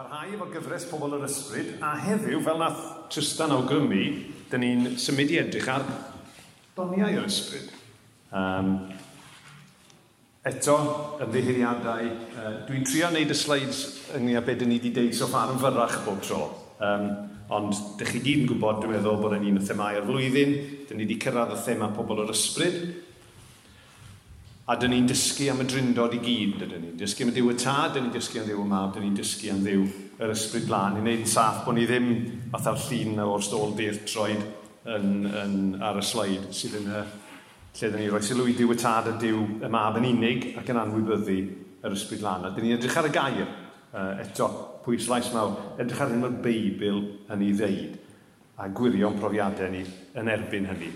parhau efo gyfres pobl yr ysbryd, a heddiw, fel nath Tristan awgrymu, dyn ni'n symud i edrych ar doniau yr ysbryd. Um, eto, ymddiheiriadau, uh, dwi'n trio wneud y slides ynglyn â beth ni wedi deud so far yn fyrrach bob tro. Um, ond dych chi gyd yn gwybod, dwi'n meddwl bod yn un o themau o'r flwyddyn, dyn ni wedi cyrraedd y thema pobl o'r ysbryd, A dyn ni'n dysgu am y drindod i gyd, dyn ni'n Dysgu am y diw y tad, dyn ni'n dysgu am ddiw y mab, dyn ni'n dysgu am ddiw yr ysbryd blaen. Ni'n neud yn saff bod ni ddim fatha'r llun o'r stôl dyr troed yn, yn, ar y sleid sydd yn y lle dyn ni roi sylw i diw y tad a diw y mab yn unig ac yn anwybyddu yr ysbryd lan. A dyn ni'n edrych ar y gair uh, eto, pwyslais mawr, edrych ar hyn o'r Beibl yn ei ddeud a gwirio'n profiadau ni yn erbyn hynny.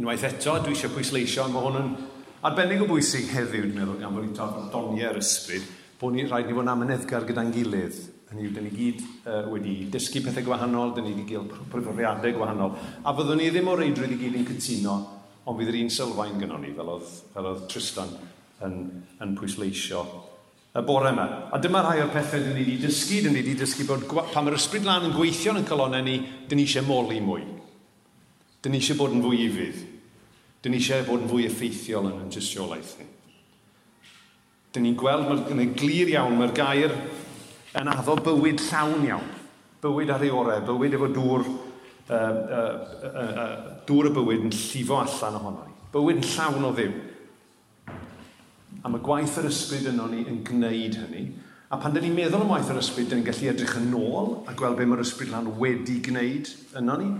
Unwaith eto, dwi eisiau pwysleisio, mae hwn yn Arbennig o bwysig heddiw, dwi'n meddwl, gan bod ni'n trafod doniau yr ysbryd, bod ni rhaid ni fod yn amyneddgar gyda'n gilydd. Hynny yw, dyn ni gyd uh, wedi dysgu pethau gwahanol, dyn ni wedi gael profiadau gwahanol, a fyddwn ni ddim o reidrwydd i gyd yn cytuno, ond fydd yr un sylfaen gynnon ni, fel oedd, fel oedd Tristan yn, yn pwysleisio y bore yma. A dyma rhai o'r pethau dyn ni wedi dysgu. Dyn ni wedi dysgu bod pan mae'r ysbryd lan yn gweithio yn y colonnau ni, dyn ni eisiau moli mwy. Dyn ni eisiau bod yn fwy i fydd. Dyn ni eisiau bod yn fwy effeithiol yn y dystiolaeth ni. Dyn ni'n gweld yn y glir iawn mae'r gair yn addo bywyd llawn iawn. Bywyd ar ei orau, bywyd efo dŵr, uh, uh, uh, dŵr y bywyd yn llifo allan ohono ni. Bywyd yn llawn o ddiw. A mae gwaith yr ysbryd yno ni yn gwneud hynny. A pan dyn ni'n meddwl am waith yr ysbryd, dyn ni'n gallu edrych yn ôl a gweld be mae'r ysbryd lan wedi gwneud yno ni.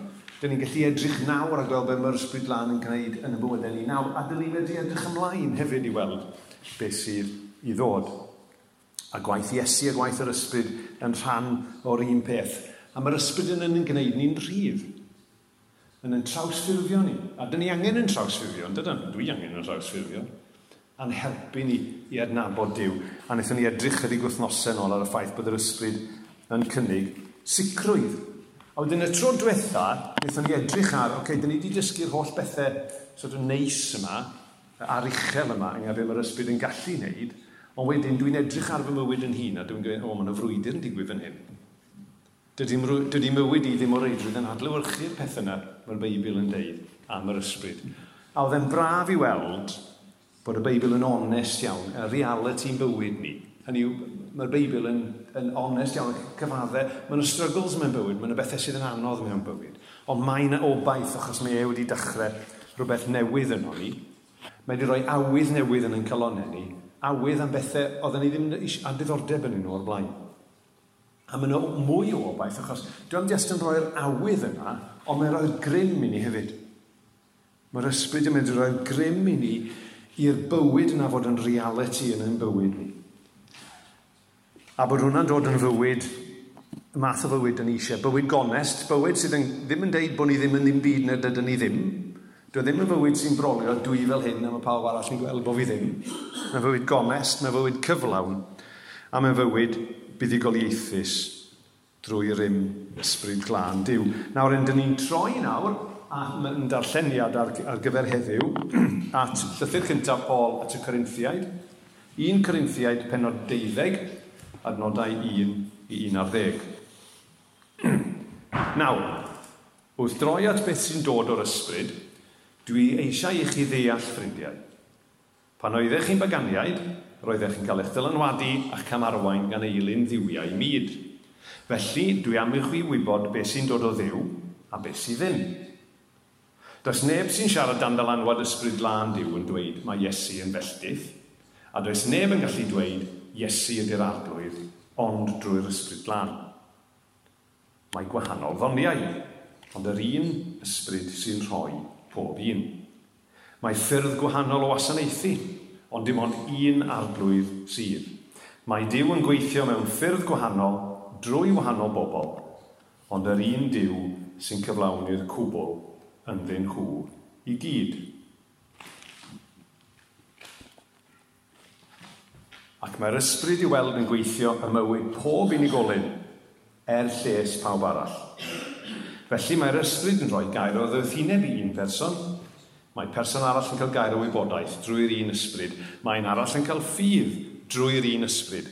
Dyn ni'n gallu edrych nawr a gweld be mae'r ysbryd lan yn gwneud yn y bywydau ni nawr. A dyn ni'n medru edrych ymlaen hefyd i weld beth sydd i ddod. A gwaith Iesu a gwaith yr ysbryd yn rhan o'r un peth. A mae'r ysbryd yn yn gwneud ni'n rhydd yn yn trawsffurfio ni. A dyn ni angen yn trawsffurfio, ond dydyn, dwi angen yn trawsffurfio. A'n helpu ni i adnabod Dyw. A wnaethon ni edrych ydy gwthnosau nôl ar y ffaith bod yr ysbryd yn cynnig sicrwydd A wedyn y tro diwetha, wnaethon ni edrych ar, oce, okay, dyn ni wedi dysgu'r holl bethau sort of neis yma, a'r uchel yma, yng Nghymru mae'r Ysbryd yn gallu wneud, ond wedyn dwi'n edrych ar fy mywyd yn hun a dwi'n gweud, o, oh, mae'n y frwydr yn digwydd fan hyn. Dydy, dydy mywyd i ddim o reidrwydd yn adlywyrchu'r peth yna, mae'r Beibl yn deud, am yr ysbryd. A oedd e'n braf i weld bod y Beibl yn onest iawn, y reality'n bywyd ni. Hynny yw, mae'r Beibl yn, yn onest iawn, cyfaddau, Mae yna struggles mewn bywyd, mae yna bethau sydd yn anodd mewn bywyd. Ond mae yna obaith achos mae e wedi dechrau rhywbeth newydd yn ni. Mae wedi rhoi awydd newydd yn ein calonau ni. Awydd am bethau oedden ni ddim a diddordeb yn nhw o'r blaen. A mae yna mwy o obaith achos dwi'n just yn rhoi'r awydd yna, ond mae'n rhoi'r grym i ni hefyd. Mae'r ysbryd yn mynd i rhoi'r grym i ni i'r bywyd yna fod yn reality yn ein bywyd ni. A bod hwnna'n dod yn fywyd, y math o fywyd yn eisiau. Bywyd gonest, bywyd sydd yn, ddim yn deud bod ni ddim yn ddim byd na dydyn ni ddim. Dwi e ddim yn fywyd sy'n brolio dwi fel hyn a mae pawb arall yn gweld bod fi ddim. Mae fywyd gonest, mae fywyd cyflawn a mae fywyd buddigol ieithus drwy'r rym ysbryd glân diw. Nawr, yn dyn ni'n troi nawr a yn darlleniad ar, ar gyfer heddiw at llythyr cyntaf Paul at y Corinthiaid. 1 Corinthiaid penod 12, adnodau 1 i 11. Nawr, wrth droi at beth sy'n dod o'r ysbryd, dwi eisiau i chi ddeall, ffrindiau. Pan oeddech chi'n baganiaid, roeddech chi'n cael eich dylanwadu a'ch camarwain gan eilyn ddiwiau myd. Felly, dwi am i chi wybod beth sy'n dod o ddiw a beth sy'n ddim. Does neb sy'n siarad dan dylanwad ysbryd lan diw yn dweud mae Iesu yn felldydd, a does neb yn gallu dweud Iesu ydy'r arglwydd, ond drwy'r ysbryd lan. Mae gwahanol ddoniau, ond yr un ysbryd sy'n rhoi pob un. Mae ffyrdd gwahanol o wasanaethu, ond dim ond un arglwydd sydd. Mae Dyw yn gweithio mewn ffyrdd gwahanol drwy wahanol bobl, ond yr un Dyw sy'n cyflawni'r cwbl yn ddyn nhw i gyd. Mae'r ysbryd i weld yn gweithio y mywyd pob unigolyn er lles pawb arall. Felly mae'r ysbryd yn rhoi gair o ddeuthineb i un person. Mae person arall yn cael gair o wybodaeth drwy'r un ysbryd. Mae'n arall yn cael ffydd drwy'r un ysbryd.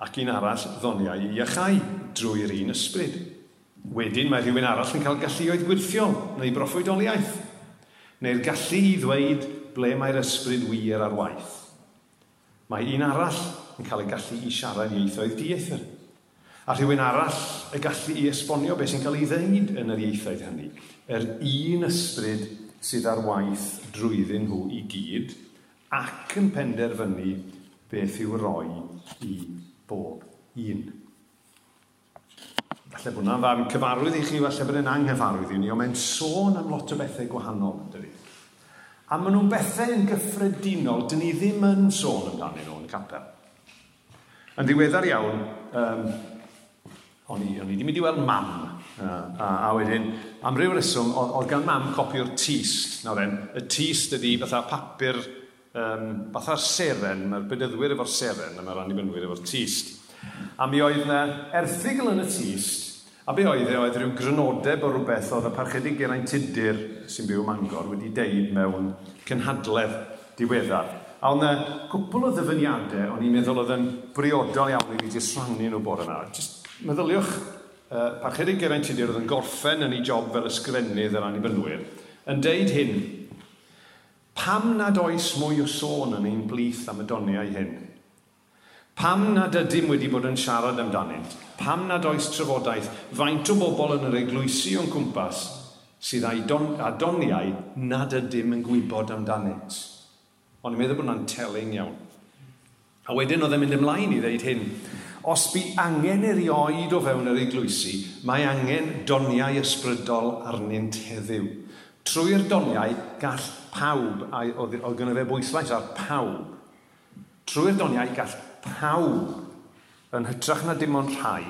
Ac un arall ddoniau i iachau drwy'r un ysbryd. Wedyn mae rhywun arall yn cael galluoedd gwirthiol neu broffwydoliaeth. Neu'r gallu i ddweud ble mae'r ysbryd wir ar waith. Mae un arall yn cael ei gallu i siarad ieithoedd dieithr. A rhywun arall y gallu i esbonio beth sy'n cael ei ddeud yn yr ieithoedd hynny. Yr un ysbryd sydd ar waith drwyddyn nhw i gyd ac yn penderfynu beth i'w roi i bob un. Falle bod hwnna'n farn cyfarwydd i chi, falle bod yn anghyfarwydd i ni, ond mae'n sôn am lot o bethau gwahanol, dydy. A maen nhw'n bethau yn gyffredinol, dyn ni ddim yn sôn amdanyn nhw yn y capel. Yn ddiweddar iawn, um, o'n i wedi mynd i weld mam. Uh, a, a wedyn, am ryw reswm, oedd gan mam copi o'r tist. Nawr en, y tist ydi fatha papur, um, fatha'r seren, mae'r bydyddwyr efo'r seren, a mae'r annibynnwyr efo'r tist. A mi oedd yna erthigl yn y tist, a be oedd e oedd rhyw grynodeb o rhywbeth oedd y parchedig Geraint Tudur sy'n byw Mangor wedi deud mewn cynhadledd diweddar. A oedd yna cwpl o ddyfyniadau o'n i'n meddwl oedd yn briodol iawn i fi jyst rhannu nhw bore yna. Just meddyliwch, uh, parchedig Geraint Tudur oedd yn gorffen yn ei job fel ysgrifennydd yr annibynnwyr, yn deud hyn, pam nad oes mwy o sôn yn ein blith am y doniau hyn? Pam nad ydym wedi bod yn siarad amdanynt? Pam nad oes trafodaeth faint o bobl yn yr eglwysi o'n cwmpas sydd â doniau nad ydym yn gwybod amdanynt? Ond i'n meddwl bod hwnna'n telyn iawn. A wedyn oedd e'n mynd ymlaen i ddeud hyn. Os bu angen erioed o fewn yr eglwysi, mae angen doniau ysbrydol arnynt heddiw. Trwy'r doniau, gall pawb, a oedd gynnu fe bwyslais ar pawb, trwy'r doniau gall pawb, yn hytrach na dim ond rhai,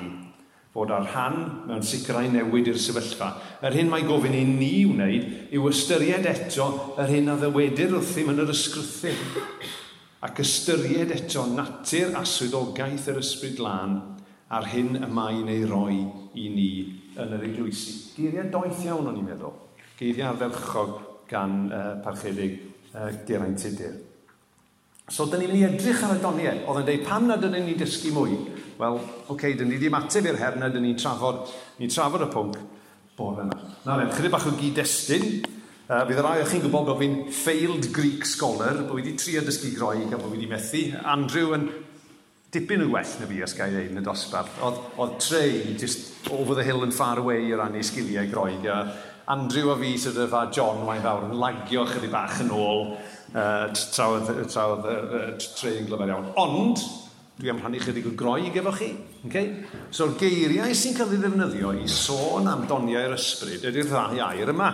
fod ar rhan mewn sicrau newid i'r sefyllfa. Yr hyn mae gofyn i ni wneud yw ystyried eto yr hyn a ddywedir wrthym yn yr ysgrythu. Ac ystyried eto natur a swyddogaeth yr ysbryd lan a'r hyn y mae'n ei roi i ni yn yr eglwysi. Geiriau doeth iawn o'n i'n meddwl. Geiriau ardderchog gan uh, parchedig uh, Geraint Tudur. So, dyn ni'n mynd i edrych ar y doniau. Oedd yn dweud, pam nad ydyn ni'n dysgu mwy? Wel, oce, okay, dyn ni wedi ymateb i'r her na dyn ni'n trafod, ni trafod y pwnc bore yma. Na, rhaid, chydig bach o gyd-destun. Uh, bydd y rai o'ch chi'n gwybod bod fi'n failed Greek scholar, bod wedi trio dysgu groeg a bod wedi methu. Andrew yn dipyn yn well na fi, os gael ei yn y dosbarth. Oedd, oedd trei, just over the hill and far away o ran ei sgiliau groeg. A Andrew a fi sydd of, a John mae'n fawr yn lagio chydig bach yn ôl uh, trawdd, trawdd uh, trei'n glyfar iawn. Ond, dwi am rhannu chydig o groig efo chi. Okay? So'r geiriau sy'n cael ei ddefnyddio i sôn am doniau'r ysbryd ydy'r ddau air yma.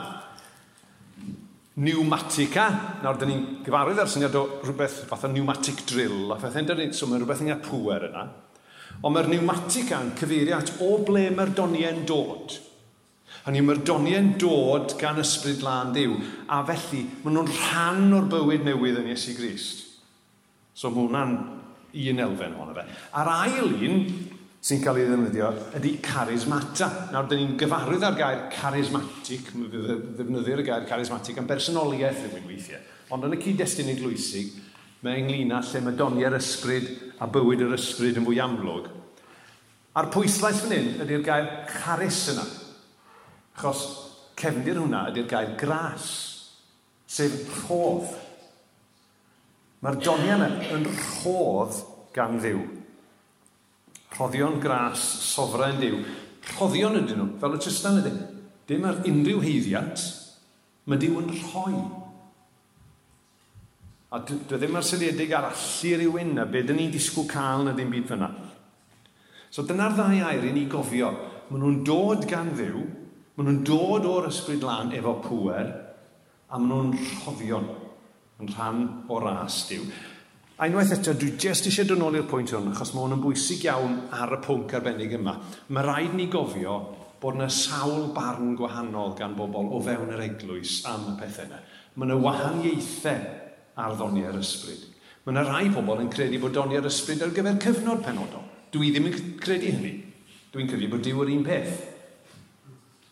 Pneumatica. Nawr, dyn ni'n gyfarwydd ar syniad o rhywbeth fath o pneumatic drill. A phethau'n dyn ni'n sôn, mae rhywbeth yn gael pŵer yna. Ond mae'r pneumatica yn cyfeirio at o ble mae'r doniau'n dod. Hynny mae'r doniau'n dod gan ysbryd lan diw, a felly maen nhw'n rhan o'r bywyd newydd yn Iesu Grist. So mae hwnna'n un elfen ohono fe. A'r ail un sy'n cael ei ddefnyddio ydy charismata. Nawr, dyn ni'n gyfarwydd ar gair charismatic, ddefnyddio'r gair charismatic am bersonoliaeth yn weithiau. Ond yn y cyd-destun eglwysig, mae ynglyn â lle mae doniau'r ysbryd a bywyd yr ysbryd yn fwy amlwg. A'r pwyslais fan hyn ydy'r gair charis yna. Achos cefndir hwnna ydy'r gair gras, sef rhodd. Mae'r doniau yna yn rhodd gan ddiw. Rhoddion gras, sofren diw. Rhoddion ydyn nhw, fel y Tristan ydyn. Dim ar unrhyw heiddiant, mae diw yn rhoi. A dwi e ddim ar syliedig ar allu rhywun a beth ni'n disgwyl cael na ddim byd fyna. So dyna'r ddau air i ni gofio. Maen nhw'n dod gan ddiw, Maen nhw'n dod o'r ysbryd lan efo pŵer a maen nhw'n rhoddion yn rhan o ras diw. A unwaith eto, dwi jyst eisiau dod nôl i'r pwynt hwn, achos mae hwn yn bwysig iawn ar y pwnc arbennig yma. Mae rhaid ni gofio bod yna sawl barn gwahanol gan bobl o fewn yr eglwys am y pethau yna. Mae yna wahaniaethau ar ddoni ar ysbryd. Mae yna rai pobl yn credu bod doni ar ysbryd ar gyfer cyfnod penodol. Dwi ddim yn credu hynny. Dwi'n credu bod diw yr un peth.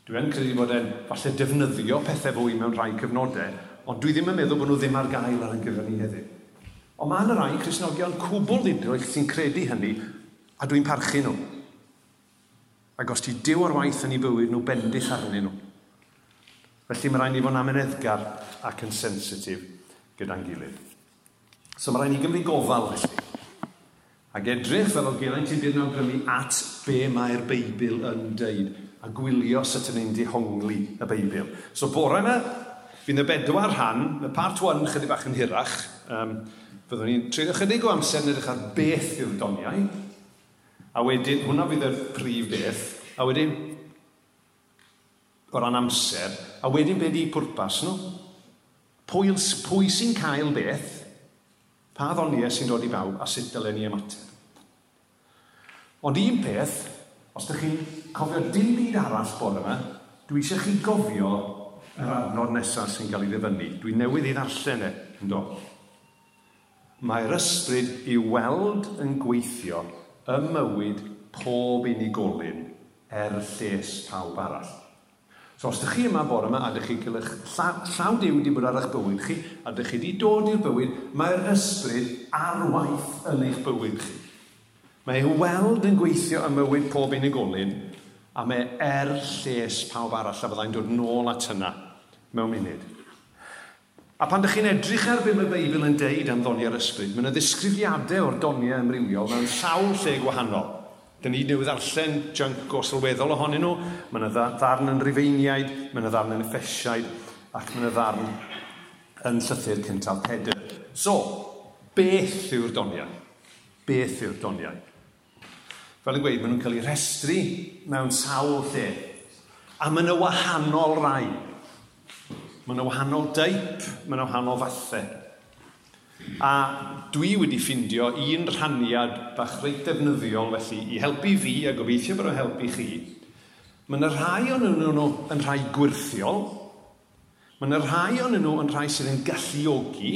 Dwi yn credu bod e'n falle defnyddio pethau fwy mewn rhai cyfnodau, ond dwi ddim yn meddwl bod nhw ddim ar gael ar ein gyfer ni heddiw. Ond mae yna rai Cresnogion cwbl ddidroell sy'n credu hynny, a dwi'n parchu nhw. Ac os ti diw ar waith yn ei bywyd nhw, bendith arnyn nhw. Felly mae rhaid ni fod yn ameneddgar ac yn sensitif gyda'n gilydd. So mae rhaid ni gymryd gofal felly. Ac edrych fel oedd Geraint i ddim awgrymu at be mae'r Beibl yn deud a gwylio sut yn ni'n dihongli y Beibl. So bore yna, fi'n y bedwar rhan, y part 1 chydig bach yn hirach, um, fyddwn ni'n treulio chydig o amser yn edrych ar beth yw'r doniau, a wedyn, hwnna fydd y prif beth, a wedyn, o ran amser, a wedyn beth di pwrpas nhw? Pwy, pwy sy'n cael beth, pa ddoniau sy'n dod i bawb, a sut dylen ni ymateb. Ond un peth, Os ydych chi'n cofio dim byd arall bod yma, dwi eisiau chi gofio yr adnod nesaf sy'n cael ei ddifynnu. Dwi'n newydd i ddarllen e, ynddo. Mae'r ysbryd i weld yn gweithio ym mywyd pob unigolyn er lles pawb arall. So os ydych chi yma bore yma a ydych chi cael eich llaw, llaw diw wedi bod ar eich bywyd chi, a ydych chi wedi dod i'r bywyd, mae'r ysbryd ar waith yn eich bywyd chi. Mae ei weld yn gweithio ym mywyd pob unigolyn a mae er lles pawb arall a byddai'n dod nôl at hynna mewn munud. A pan ydych chi'n edrych ar beth mae Beibl yn deud am ddoniau'r ysbryd, mae yna ddisgrifiadau o'r doniau ymrywiol mewn sawl lle gwahanol. Dyna ni newydd arllen junk o sylweddol ohonyn nhw. Mae yna ddarn yn rifeiniaid, mae yna ddarn yn effesiaid, ac mae yna ddarn yn llythyr cyntaf Pedr. So, beth yw'r doniau? Beth yw'r doniau? fel yn gweud, maen nhw'n cael eu restru mewn sawl lle. A maen nhw wahanol rai. Maen nhw wahanol deip, maen nhw wahanol fathau. A dwi wedi ffindio un rhaniad bach reit defnyddiol felly i helpu fi a gobeithio bod o'n helpu chi. Mae yna rhai o'n nhw yn rhai gwirthiol, mae yna rhai o'n nhw yn rhai sydd yn galluogi,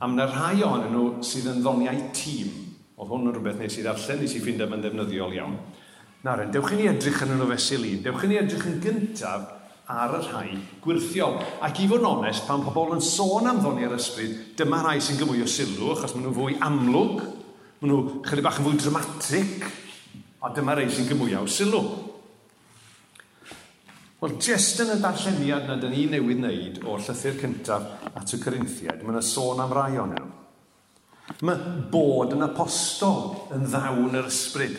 a mae yna rhai o'n nhw sydd yn ddoniau tîm. Oedd hwn yn rhywbeth nes i ddarllen, nes i ffind am yn ddefnyddiol iawn. Nawr, dewch i ni edrych yn yr ofesil un. Dewch i ni edrych yn gyntaf ar y rhai gwirthiol. Ac i fod yn onest, pan pobl yn sôn am ddoni ar ysbryd, dyma rhai sy'n gymwy o sylw, achos maen nhw'n fwy amlwg, maen nhw chydig bach yn fwy dramatic, a dyma rhai sy'n gymwy o sylw. Wel, jyst yn y darlleniad na dyn ni newydd wneud o'r llythyr cyntaf at y Corinthiad, maen yna sôn am rai o'n nhw. Mae bod yn apostol yn ddawn yr ysbryd.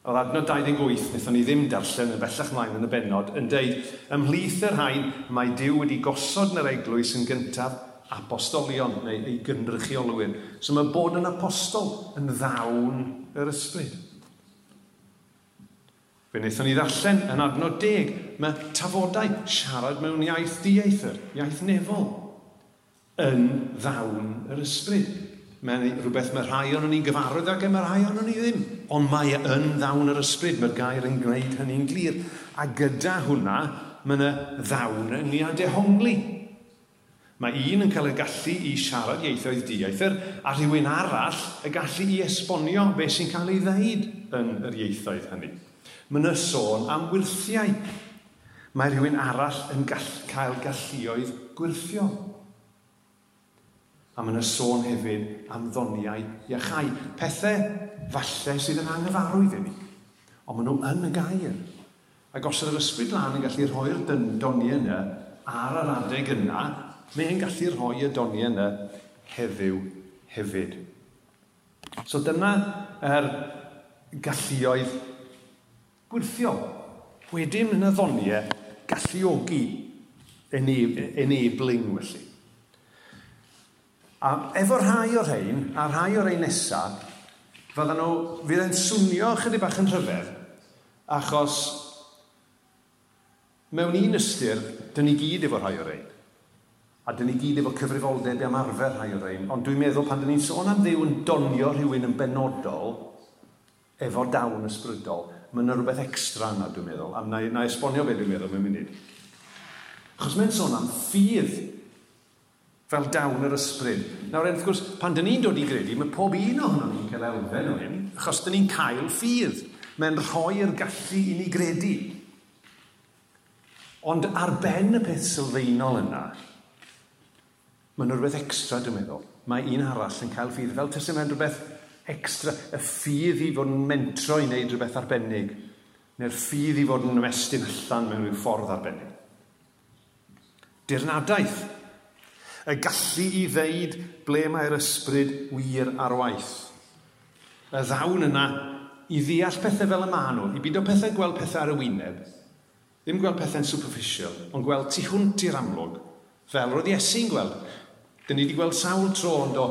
Oedd adnod 28, wnaethon ni ddim darllen yn bellach mlaen yn y benod, yn deud, ymhlith yr hain, mae Dyw wedi gosod yn yr eglwys yn gyntaf apostolion neu ei gynrychiolwyr. So mae bod yn apostol yn ddawn yr ysbryd. Fe wnaethon ni ddarllen yn adnod 10, mae tafodau siarad mewn iaith dieithr, iaith nefol yn ddawn yr ysbryd. Mae'n rhywbeth mae rhai o'n ni'n gyfarwydd ac e, mae rhai o'n ni ddim. Ond mae e yn ddawn yr ysbryd, mae'r gair yn gwneud hynny'n glir. A gyda hwnna, mae yna ddawn yn ei adehongli. Mae un yn cael y gallu i siarad ieithoedd dieithyr, a rhywun arall y gallu i esbonio beth sy'n cael ei ddeud yn yr ieithoedd hynny. Mae yna sôn am wirthiau. Mae rhywun arall yn gall, cael galluoedd gwirthio. A maen nhw'n sôn hefyd am ddoniau iachau. Pethau falle sydd yn anghyfarwydd i ni. Ond maen nhw yn y gair. Ac os yr ysbryd lan yn gallu rhoi'r doniau yna ar yr adeg yna, mae'n gallu rhoi y doniau yna heddiw hefyd. So dyna yr er galluoedd gwirthio. Wedyn yn y ddoniau, galluogi enabling felly. A efo rhai o'r rhain, a rhai o'r rhain nesaf, fydden nhw, fydd e'n swnio chydig bach yn rhyfedd, achos mewn un ystyr, dyn ni gyd efo rhai o'r rhain. A dyn ni gyd efo cyfrifoldeb am arfer rhai o'r rhain. Ond dwi'n meddwl pan dyn ni'n sôn am ddew yn donio rhywun yn benodol, efo dawn ysbrydol, mae yna rhywbeth extra yna, dwi'n meddwl. A na, na esbonio beth dwi'n meddwl mewn munud. Achos mae'n sôn am ffydd fel dawn yr ysbryd. Nawr, wrth gwrs, pan dyn ni'n dod i gredu, mae pob un ohono ni'n cael elfen o hyn, achos dyn ni'n cael ffydd. Mae'n rhoi'r gallu i ni gredu. Ond ar ben y peth sylfaenol yna, mae yna rhywbeth extra, dwi'n meddwl. Mae un arall yn cael ffydd. Fel tysyn mae'n rhywbeth extra, y ffydd i fod yn mentro i wneud rhywbeth arbennig, neu'r ffydd i fod yn ymestyn allan mewn rhyw ffordd arbennig. Dirnadaeth y gallu i ddeud ble mae'r ysbryd wir ar waith. Y ddawn yna i ddeall pethau fel y maen nhw, i byd o pethau gweld pethau ar y wyneb, ddim gweld pethau'n superficial, ond gweld tu hwnt i'r amlwg, fel roedd Iesu'n gweld. Dyn ni wedi gweld sawl tro ond o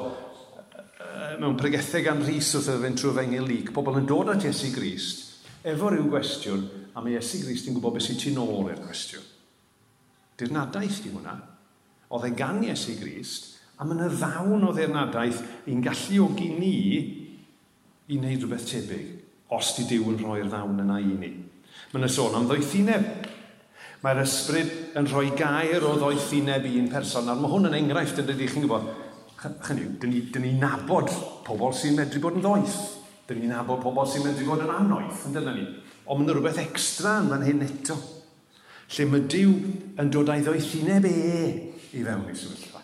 mewn pregethau gan Rhys wrth oedd yn trwy fengil lig, pobl yn dod at Iesu Grist, efo rhyw gwestiwn, a mae Iesu Grist yn gwybod beth sy'n tu nôl i'r gwestiwn. Dirnadaeth di hwnna oedd e gan Iesu Grist, a mae'n y ddawn o ddirnadaeth i'n galluogi ni i wneud rhywbeth tebyg, os di Dyw yn rhoi'r ddawn yna i ni. Mae'n y sôn am ddoethineb. Mae'r ysbryd yn rhoi gair o ddoethineb i un person, a mae hwn yn enghraifft yn dydy, chi'n gwybod, chynnyw, dyn ni, dyn ni nabod pobl sy'n medru bod yn ddoeth. Dyn ni'n nabod pobl sy'n medru bod yn anoeth, yn dyna ni. Ond mae'n rhywbeth extra yn fan hyn eto. Lle mae Dyw yn dod â'i ddoethineb e i fewn i sefyllfa.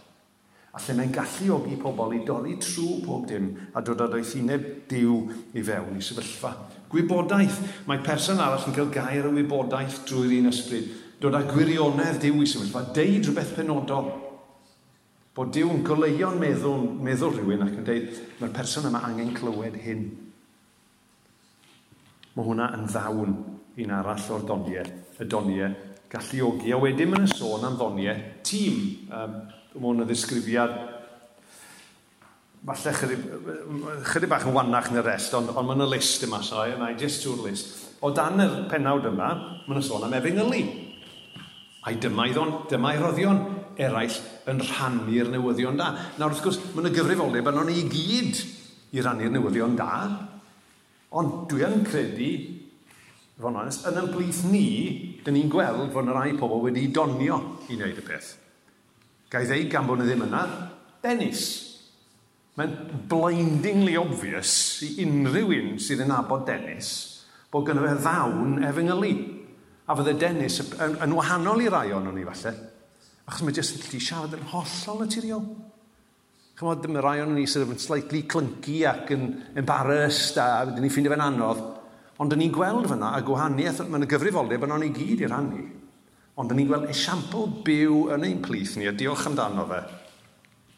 A lle mae'n galluogi pobl i dorri trwy pob dim a dod ar oethineb diw i fewn i sefyllfa. Gwybodaeth. Mae person arall yn cael gair o wybodaeth drwy'r un ysbryd. Dod â gwirionedd diw i sefyllfa. Deud rhywbeth penodol. Bod diw yn goleio'n meddwl, meddwl rhywun ac yn deud, mae'r person yma angen clywed hyn. Mae hwnna yn ddawn un arall o'r doniau, y doniau galluogi. A wedyn maen sôn am ddoniau tîm. Um, Mae hwn yn ddisgrifiad falle chydig, chydig bach yn wannach yn y rest, ond, ond mae'n y list yma, so and I just tour list. O dan y penawd yma, mae'n sôn am Efin Yli. A'i dyma i ddon, dyma i roddion eraill yn rhannu'r newyddion da. Nawr, wrth gwrs, mae'n y gyfrifoldeb arno ni i gyd i rannu'r newyddion da, ond dwi yn credu fo'n onest, yn ymblith ni, dyn ni'n gweld fod yna rai pobl wedi donio i wneud y peth. Ga'i ddeud gan bod nhw ddim yna, Dennis. Mae'n blindingly obvious i unrhyw un sydd yn abod Dennis bod gynnu fe ddawn efengylu. A fydde Dennis yn, yn wahanol i rai o'n ni falle, achos mae jyst yn gallu siarad yn hollol naturiol. Chymod, dyma rai o'n ni sydd yn slightly clunky ac yn embarrassed a wedyn ni ffeindio fe'n anodd. Ond dyn ni'n gweld fyna y gwahaniaeth, mae y gyfrifoldeb yn o'n ni gyd i'r rannu. Ond dyn ni'n gweld esiampl byw yn ein plith ni, a diolch amdano fe,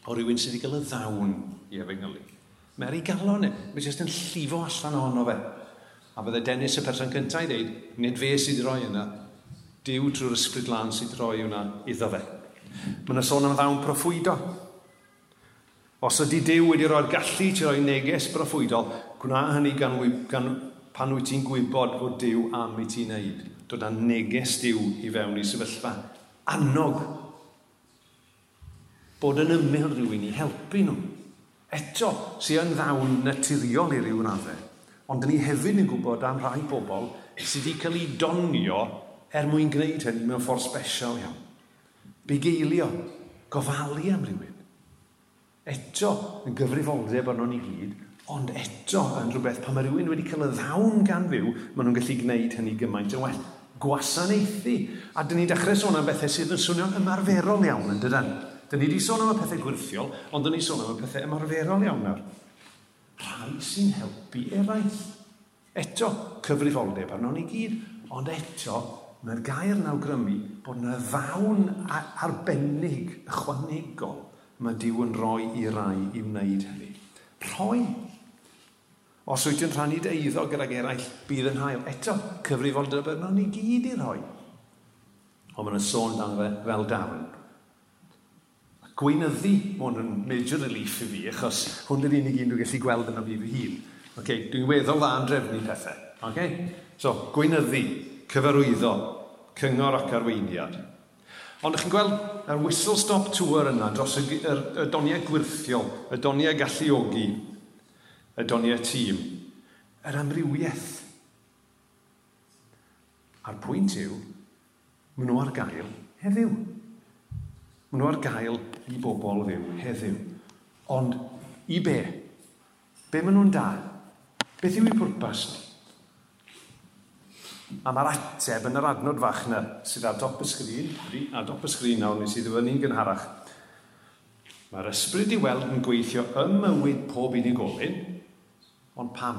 o rywun sydd wedi cael y ddawn i efengylu. Mae'r ei galon ni, mae jyst yn llifo allan ohono fe. A bydde Dennis y person cyntaf i ddeud, nid fe sydd roi yna, diw drwy'r ysbryd lan sydd roi yna iddo fe. Mae yna sôn am ddawn proffwydo. Os ydy Dyw wedi roi'r gallu ti roi neges proffwydol, gwna hynny gan, gan, pan wyt ti'n gwybod fod Dyw am i ti'n neud, dod â neges Dyw i fewn i sefyllfa annog. Bod yn ymyl rhywun i helpu nhw. Eto, sy'n yn ddawn naturiol i ryw raddau. Ond ni hefyd yn gwybod am rai bobl sydd wedi cael ei donio er mwyn gwneud hynny mewn ffordd special iawn. Bigeilio, gofalu am rhywun. Eto, yn gyfrifoldeb arno ni gyd, Ond eto yn rhywbeth, pan mae rhywun wedi cael y ddawn gan fyw, maen nhw'n gallu gwneud hynny gymaint yn well. Gwasanaethu. A dyn ni dechrau sôn am bethau sydd yn swnio'n ymarferol iawn yn dydyn. Dyn ni wedi sôn am y pethau gwirthiol, ond dyn ni sôn am y pethau ymarferol iawn nawr. Rhai sy'n helpu eraill. Eto, cyfrifoldeb arno ni gyd. Ond eto, mae'r gair yn awgrymu bod yna ddawn arbennig, ychwanegol, mae Dyw yn rhoi i rai i wneud hynny. Rhoi Os wyt ti'n rhannu dy eiddo gydag eraill, bydd yn hael. Eto, cyfrifoldeb yna ni gyd i roi. Ond mae'n sôn dan fe fel darn. Gweinyddu, mae hwn yn major relief i fi, achos hwn yr unig un dwi'n gallu gweld yn y byd fy hun. Okay, dwi'n weddol dda yn drefnu pethau. Okay? So, gweinyddu, cyfarwyddo, cyngor ac arweiniad. Ond ych chi'n gweld, yr whistle-stop tour yna dros y, y, y doniau gwirthiol, y doniau galluogi, y doniau tîm, yr amrywiaeth. A'r pwynt yw, maen nhw ar gael heddiw. Maen nhw ar gael i bobl ddim heddiw. Ond i be? Be maen nhw'n da? Beth yw eu pwrpas ni? A mae'r ateb yn yr adnod fach yna sydd ar dop y sgrin, A dop y sgrin nawr nes i ddyfynu'n gynharach. Mae'r ysbryd i weld yn gweithio ym mywyd pob unigolyn, Ond pam?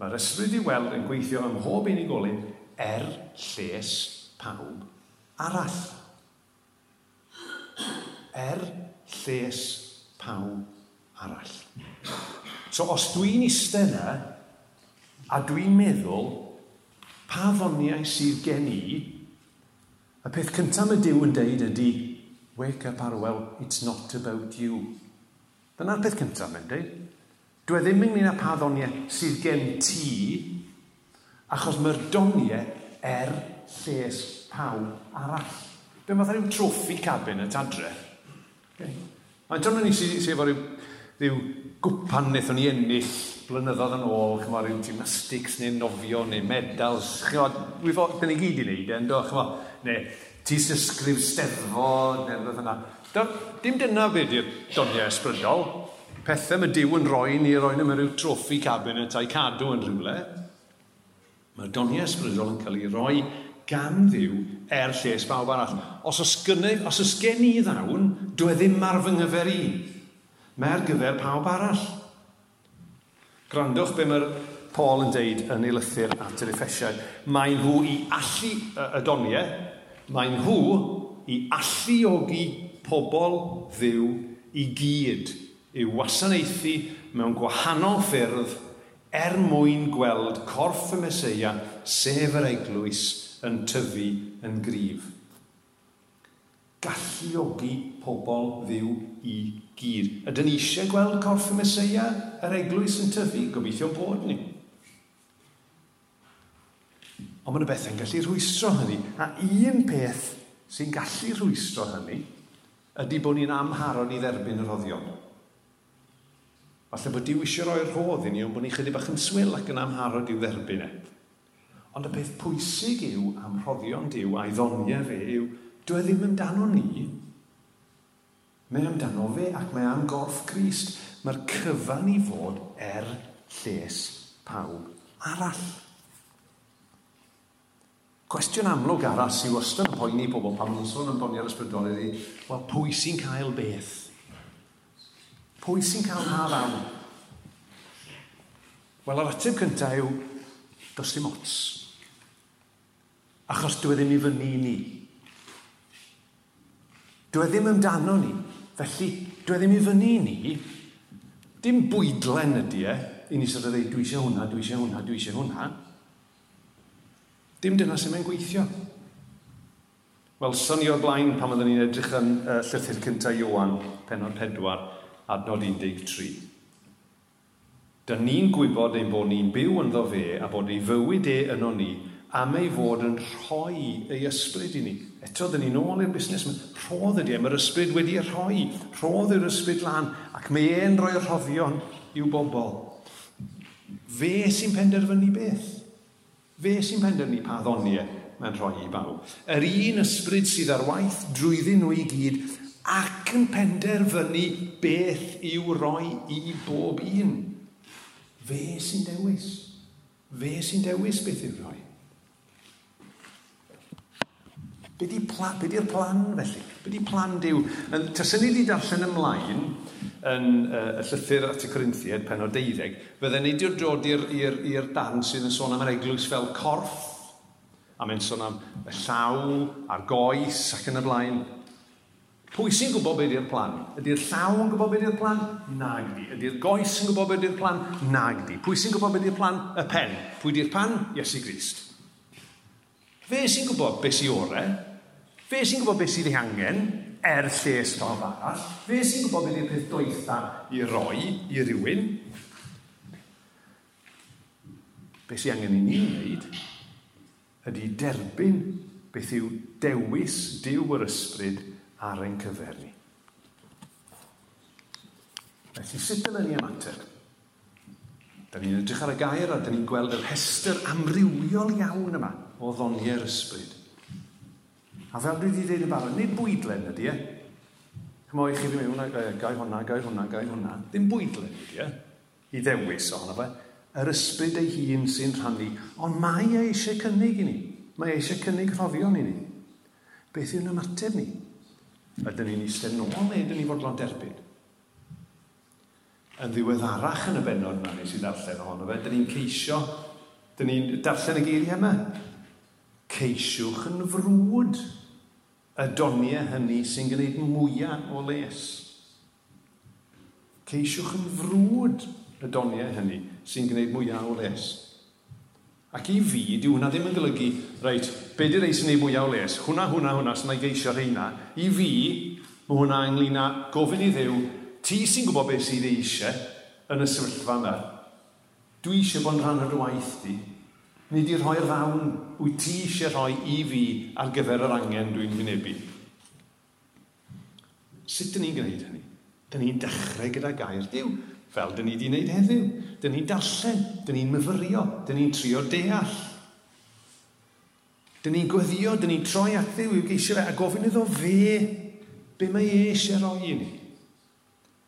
Mae'r ysbryd i weld yn gweithio ym mhob unigolyn er lles pawb arall. Er lles pawb arall. So os dwi'n eistedd yna a dwi'n meddwl pa ddoniau sydd gen i, y peth cyntaf mae Dyw yn deud ydy, wake up Arwel, it's not about you. Dyna'r peth cyntaf mae'n deud. Dwi e ddim ynglyn â pa ddoniau sydd gen ti, achos mae'r doniau er lles pawb arall. Dwi'n meddwl rhyw troffi cabinet adre? Okay. Mae'n torno ni sydd efo rhyw, rhyw gwpan wnaethon ni ennill blynyddoedd yn ôl, chyma rhyw gymnastics neu nofio neu medals, chyma, wyfo, dyn ni gyd i wneud, endo, chyma, neu tis ysgrif steddfod, neu rhywbeth yna. Do, dim dyna beth di'r doniau ysbrydol pethau mae Dyw yn rhoi ni roi nhw mewn rhyw troffi cabinet a'i cadw yn rhywle, mae'r doniau ysbrydol yn cael ei roi gan ddiw er lles bawb arall. Os oes, gynnu, os oes gen i ddawn, dwi e ddim ar fy nghyfer i. Mae'r gyfer pawb arall. Grandwch be mae'r Paul yn deud yn ei lythyr at yr effesiau. Mae nhw i allu y doniau, mae nhw i alluogi pobl ddiw i gyd i wasanaethu mewn gwahanol ffyrdd er mwyn gweld corff y Mesoea, sef yr eglwys, yn tyfu yn gryf. Galluogi pobl ddiw i gyd. Ydyn ni eisiau gweld corff y Mesoea, yr eglwys yn tyfu? Gobeithio bod ni. Ond mae'n yna bethau'n gallu rhwystro hynny. A un peth sy'n gallu rhwystro hynny ydy bod ni'n amharon i dderbyn yr oddion. Falle bod diw eisiau roi'r rhodd i ni, ond bod ni'n chydig bach yn swil ac yn amharod i'w dderbyn e. Ond y peth pwysig yw am rhoddion diw a'i ddoniau fe yw, dwi e ddim amdano ni. Mae amdano fe ac mae am gorff Grist. Mae'r cyfan i fod er lles pawb arall. Cwestiwn amlwg arall sy'n wastad yn poeni pobl pan maen nhw'n sôn am doni ar ysbrydol ydy, wel, pwy sy'n cael beth? Pwy sy'n cael pa lawn? Wel, yr ateb cyntaf yw, does dim ots. Achos dwi e ddim i fyny ni. Dwi e ddim amdano ni. Felly, dwi e ddim i fyny ni. Dim bwydlen ydy e. I ni sydd o ddeud, dwi eisiau hwnna, dwi eisiau hwnna, dwi eisiau hwnna. Dim dyna sy'n mae'n gweithio. Wel, synio blaen pan oeddwn ni'n edrych yn uh, llythyr cyntaf Iwan, penod pedwar, adnod 13. Dyna ni'n gwybod ein bod ni'n byw ynddo fe a bod ei fywyd e yno ni am ei fod yn rhoi ei ysbryd i ni. Eto, dyn ni'n ôl i'r busnes yma. Rhodd ydy, e. mae'r ysbryd wedi rhoi. Rhodd yw'r ysbryd lan ac mae e'n rhoi rhoddion i'w bobl. Fe sy'n penderfynu beth. Fe sy'n penderfynu pa ddoniau mae'n rhoi i bawb. Yr un ysbryd sydd ar waith drwyddyn nhw i gyd ac yn penderfynu beth i'w roi i bob un. Fe sy'n dewis. Fe sy'n dewis beth i'w roi. Be di'r plan, be di plan felly? Be di plan diw? Tasyn ni wedi darllen ymlaen yn uh, y llythyr at y Corinthiad, pen o deuddeg, fydden ni wedi dod i'r dan sydd yn sôn am yr eglwys fel corff, a mae'n sôn am y llaw, a'r goes ac yn y blaen. Pwy sy'n gwybod beth ydy'r plan? Ydy'r llaw yn gwybod beth ydy'r plan? Nag di. Ydy'r goes yn gwybod beth ydy'r plan? Nag di. Pwy sy'n gwybod beth ydy'r plan? Y pen. Pwy ydy'r pan? Iesu Grist. Fe sy'n gwybod beth sy'n orau? Fe sy'n gwybod beth sydd ei angen? er lles pawb arall. Fe sy'n gwybod beth yw'r peth doetha i roi i rywun. Be sy'n angen i ni wneud ydy derbyn beth yw dewis diw yr Ysbryd ar ein cyfer ni. Felly, sut dyna ni ymateb? Da ni'n edrych ar y gair a da ni'n gweld yr hester amrywiol iawn yma o ddoniau'r ysbryd. A fel dwi wedi dweud yn barod, nid bwydlen ydy e. Chymo i chi ddim mewn, gai hwnna, gai hwnna, gai hwnna. Dim bwydlen ydy e. I ddewis ohono fe. Yr ysbryd ei hun sy'n rhannu. Ond mae e eisiau cynnig i ni. Mae e eisiau cynnig rhoddion i ni. Beth yw'n ymateb ni? Ydyn ni'n eistedd nôl neu ydyn ni fodlon derbyn? Yn ddiweddarach yn y benod yna nes i ddarllen ohono fe, dyn ni'n ceisio, dyn ni'n darllen y geiriau yma. Ceisiwch yn frwd y doniau hynny sy'n gwneud mwyaf o les. Ceisiwch yn frwd y doniau hynny sy'n gwneud mwyaf o les. Ac i fi, di hwnna ddim yn golygu, reit, be di ei sy'n ei mwyaf o les? Hwna, hwna, hwna, sy'n ei geisio rheina. I fi, mae hwnna ynglyn â gofyn i ddew, ti sy'n gwybod beth sydd eisiau yn y sefyllfa yma. Dwi eisiau bod yn rhan o'r waith di. Nid i rhoi'r ddawn wyt ti eisiau rhoi i fi ar gyfer yr angen dwi'n wynebu. Sut dyn ni'n gwneud hynny? Dyn ni'n dechrau gyda gair Dyw fel dyn ni wedi wneud heddiw. Dyn ni'n darllen, dyn ni'n myfyrio, dyn ni'n trio deall. Dyn ni'n gweddio, dyn ni'n troi at ddiw i'w geisio fe a gofyn iddo fe be mae e eisiau roi i ni.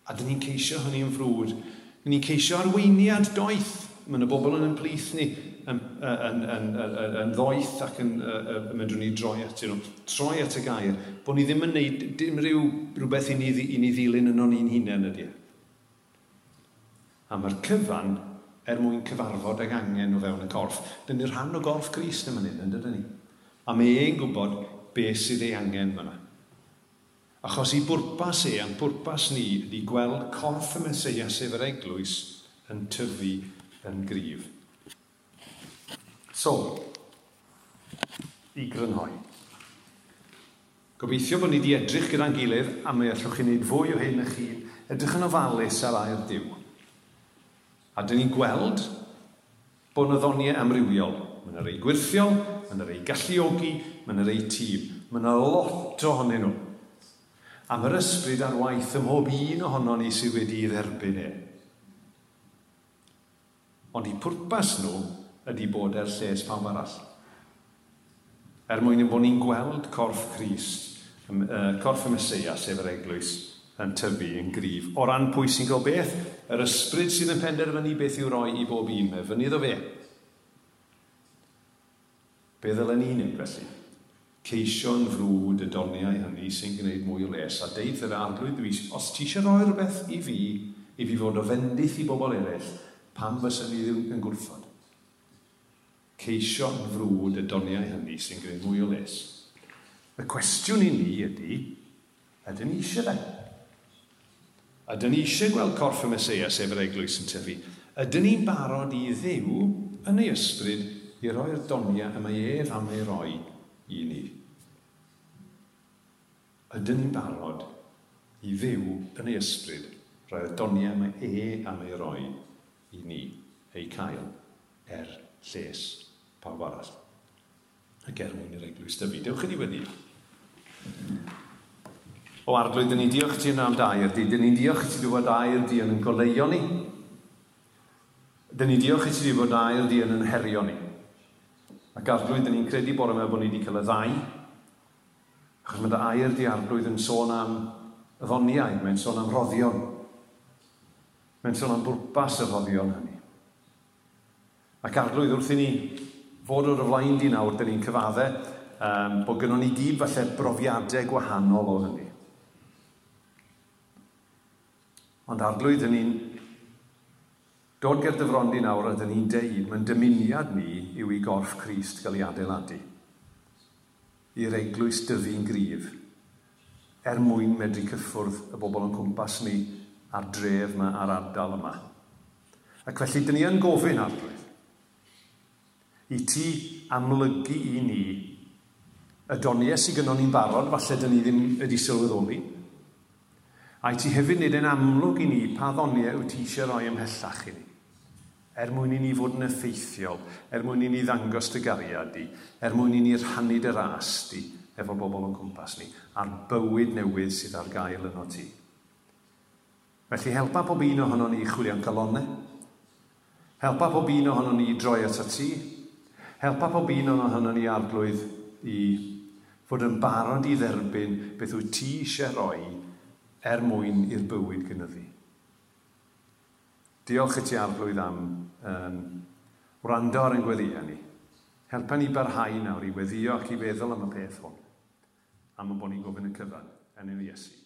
A dyn ni'n ceisio hynny yn frwd. Dyn ni'n ceisio arweiniad doeth. Mae yna bobl yn ymplith ni yn, yn, yn, yn, yn ddoeth ac yn, yn mynd ni droi at nhw. Troi at y gair. Bod ni ddim yn neud dim rhyw, rhywbeth i ni, i ni ddilyn yn o'n un hunain ydy. E? A mae'r cyfan er mwyn cyfarfod ag angen o fewn y corff. Dyn ni'r rhan o gorff Gris yma yn un, yn dydyn ni. A mae e'n gwybod beth sydd ei angen fyna. Achos i bwrpas e, a'n bwrpas ni, ydy gweld corff y Mesoea sef yr eglwys yn tyfu yn gryf. So, i grynhoi. Gobeithio bod ni wedi edrych gyda'n gilydd a mi allwch chi wneud fwy o hyn y chi edrych yn ofalus ar air diw. A dyn ni'n gweld bod yna ddoniau amrywiol. Mae yna rei gwirthiol, mae yna rei galluogi, mae yna rei tîm. Mae yna lot ohonyn nhw. A mae'r ysbryd ar waith ym mhob un ohono ni sydd wedi ei dderbyn e. Ond i pwrpas nhw ydy bod er lles pawb arall. Er mwyn ein bod ni'n gweld corff Cris, corff y Mesoea, sef yr eglwys, yn tyfu yn gryf. O ran pwy sy'n cael beth, yr ysbryd sydd yn penderfynu beth i'w roi i bob un me, fyny iddo fe. Be ddylen ni'n wneud felly? Ceisio'n frwd y doniau hynny sy'n gwneud mwy o les a deud yr arglwydd dwi, os ti eisiau roi rhywbeth i fi, i fi fod o fendith i bobl eraill, pam fysa ni ddim yn gwrthod? Ceisio'n frwd y doniau hynny sy'n gwneud mwy o les. Y cwestiwn i ni ydy, ydyn ni eisiau fe? Ydyn ni eisiau gweld corff y Mesoea, sef yr eglwys yn tyfu. Ydyn ni'n barod i ddew yn ei ysbryd i roi'r doniau y mae ef am ei roi i ni. Ydyn ni'n barod i ddew yn ei ysbryd roi'r doniau mae e am ei roi i ni, ei cael, er lles pawb arall. Ac er mwyn i'r eglwys dyfu, dewch i ni wedi. O arglwydd, dyn ni diolch ti yna am dair di. Dyn ni'n diolch ti wedi bod dair di yn yn goleio ni. Dyn ni diolch ti wedi bod dair di yn yn herio ni. Ac arglwydd, dyn ni'n credu bod yma bod ni wedi cael y ddau. Achos mae dy air di arglwydd yn sôn am ddoniau, mae'n sôn am roddion. Mae'n sôn am bwrpas y roddion hynny. Ac arglwydd wrth i ni fod o'r flaen di nawr, dyn ni'n cyfaddau um, bod gynnwn ni gyd falle brofiadau gwahanol o hynny. Ond arglwydd yn ni'n dod ger dyfrondi nawr a dyn ni'n deud mae'n dymuniad ni yw i gorff Christ gael ei adeiladu. I'r eglwys dyfu'n gryf er mwyn medru cyffwrdd y bobl yn cwmpas ni a'r dref yma a'r ardal yma. Ac felly, dyn ni yn gofyn arglwydd i ti amlygu i ni y doniau sydd gynnon ni'n barod, falle dyn ni ddim wedi sylweddoli, A i ti hefyd wneud yn amlwg i ni pa ddoniau wyt ti eisiau rhoi ymhellach i ni. Er mwyn i ni fod yn effeithiol, er mwyn i ni ddangos dy gariad di, er mwyn i ni rhannu dy ras di efo bobl o'n cwmpas ni, a'r bywyd newydd sydd ar gael yno ti. Felly helpa pob un ohono ni chwilio'n galonau. helpa pob un ohono ni droi at y ti, helpa pob un ohono ni arglwydd i fod yn barod i dderbyn beth wyt ti eisiau roi er mwyn i'r bywyd gynyddu. Diolch i ti arglwydd am um, wrando ar ein gweddio ni. Helpa ni barhau nawr i weddio ac i feddwl am y peth hwn. Am y bod ni'n gofyn y cyfan yn ei Iesu.